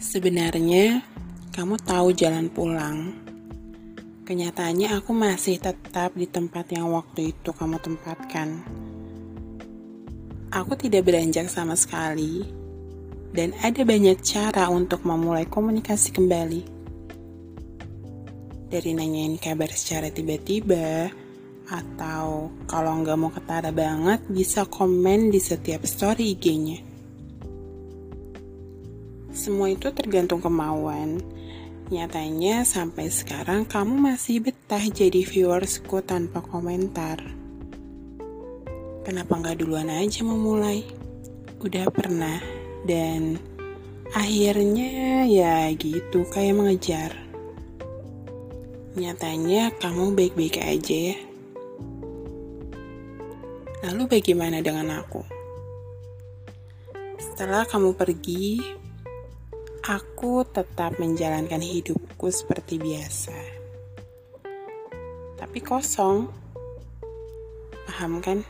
Sebenarnya, kamu tahu jalan pulang. Kenyataannya aku masih tetap di tempat yang waktu itu kamu tempatkan. Aku tidak beranjak sama sekali, dan ada banyak cara untuk memulai komunikasi kembali. Dari nanyain kabar secara tiba-tiba, atau kalau nggak mau ketara banget, bisa komen di setiap story IG-nya. Semua itu tergantung kemauan Nyatanya sampai sekarang kamu masih betah jadi viewersku tanpa komentar. Kenapa nggak duluan aja memulai? Udah pernah dan akhirnya ya gitu kayak mengejar. Nyatanya kamu baik-baik aja ya. Lalu bagaimana dengan aku? Setelah kamu pergi, Aku tetap menjalankan hidupku seperti biasa. Tapi kosong. Paham kan?